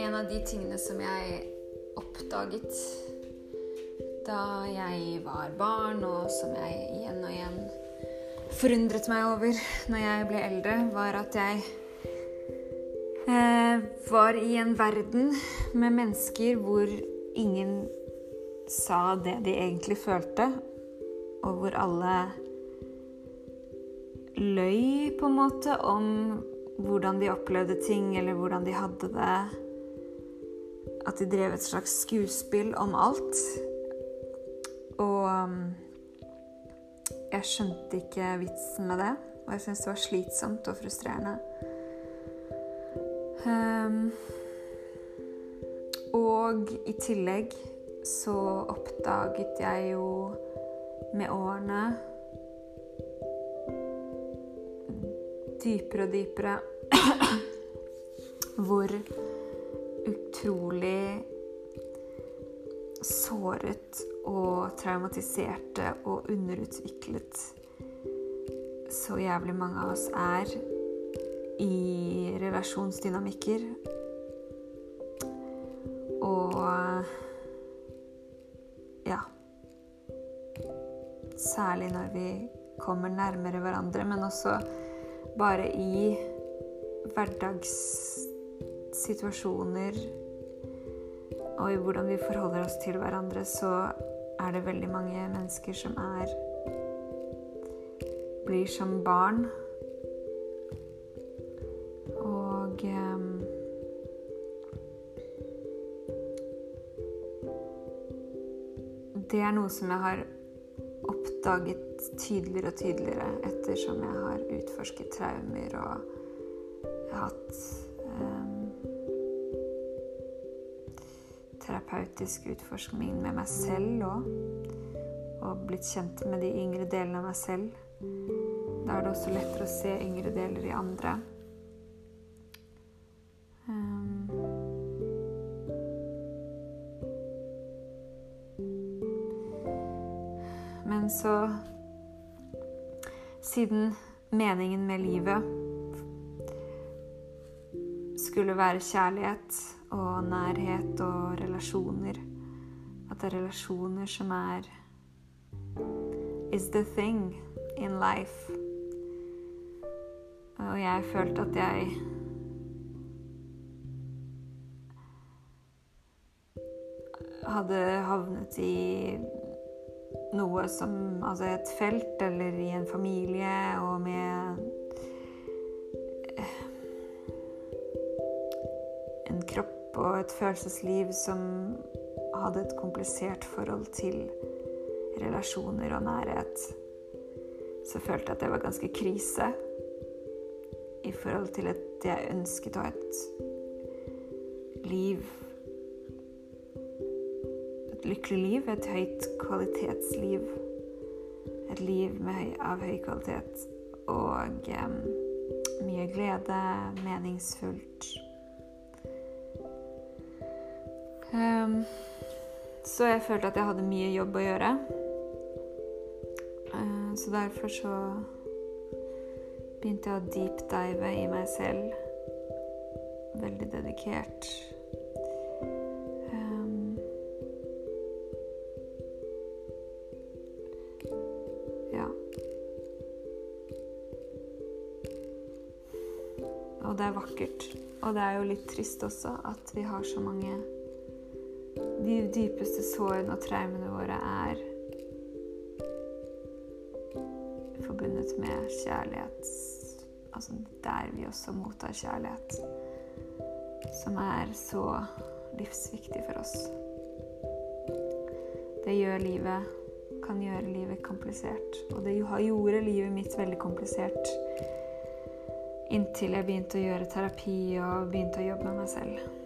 En av de tingene som jeg oppdaget da jeg var barn, og som jeg igjen og igjen forundret meg over når jeg ble eldre, var at jeg eh, var i en verden med mennesker hvor ingen sa det de egentlig følte, og hvor alle løy på en måte om hvordan de opplevde ting, eller hvordan de hadde det. At de drev et slags skuespill om alt. Og um, jeg skjønte ikke vitsen med det. Og jeg syntes det var slitsomt og frustrerende. Um, og i tillegg så oppdaget jeg jo med årene dypere og dypere hvor utrolig såret og traumatiserte og underutviklet så jævlig mange av oss er i relasjonsdynamikker. Og ja Særlig når vi kommer nærmere hverandre, men også bare i hverdagssituasjoner og i hvordan vi forholder oss til hverandre, så er det veldig mange mennesker som er blir som barn. Og um, Det er noe som jeg har oppdaget tydeligere og tydeligere ettersom jeg har utforsket traumer og hatt um, terapeutisk utforskning med meg selv òg. Og blitt kjent med de yngre delene av meg selv. Da er det også lettere å se yngre deler i andre. Så Siden meningen med livet skulle være kjærlighet og nærhet og relasjoner At det er relasjoner som er is the thing in life. Og jeg følte at jeg hadde havnet i noe som Altså et felt eller i en familie og med en kropp og et følelsesliv som hadde et komplisert forhold til relasjoner og nærhet. Så følte jeg at det var ganske krise i forhold til at jeg ønsket å ha et liv lykkelig liv, et høyt kvalitetsliv. Et liv høy, av høy kvalitet og um, mye glede, meningsfullt. Um, så jeg følte at jeg hadde mye jobb å gjøre. Uh, så derfor så begynte jeg å deepdive i meg selv. Veldig dedikert. Og det er vakkert. Og det er jo litt trist også at vi har så mange De dypeste sårene og traumene våre er forbundet med kjærlighet. Altså der vi også mottar kjærlighet. Som er så livsviktig for oss. Det gjør livet kan gjøre livet komplisert. Og det gjorde livet mitt veldig komplisert Inntil jeg begynte å gjøre terapi og begynte å jobbe med meg selv.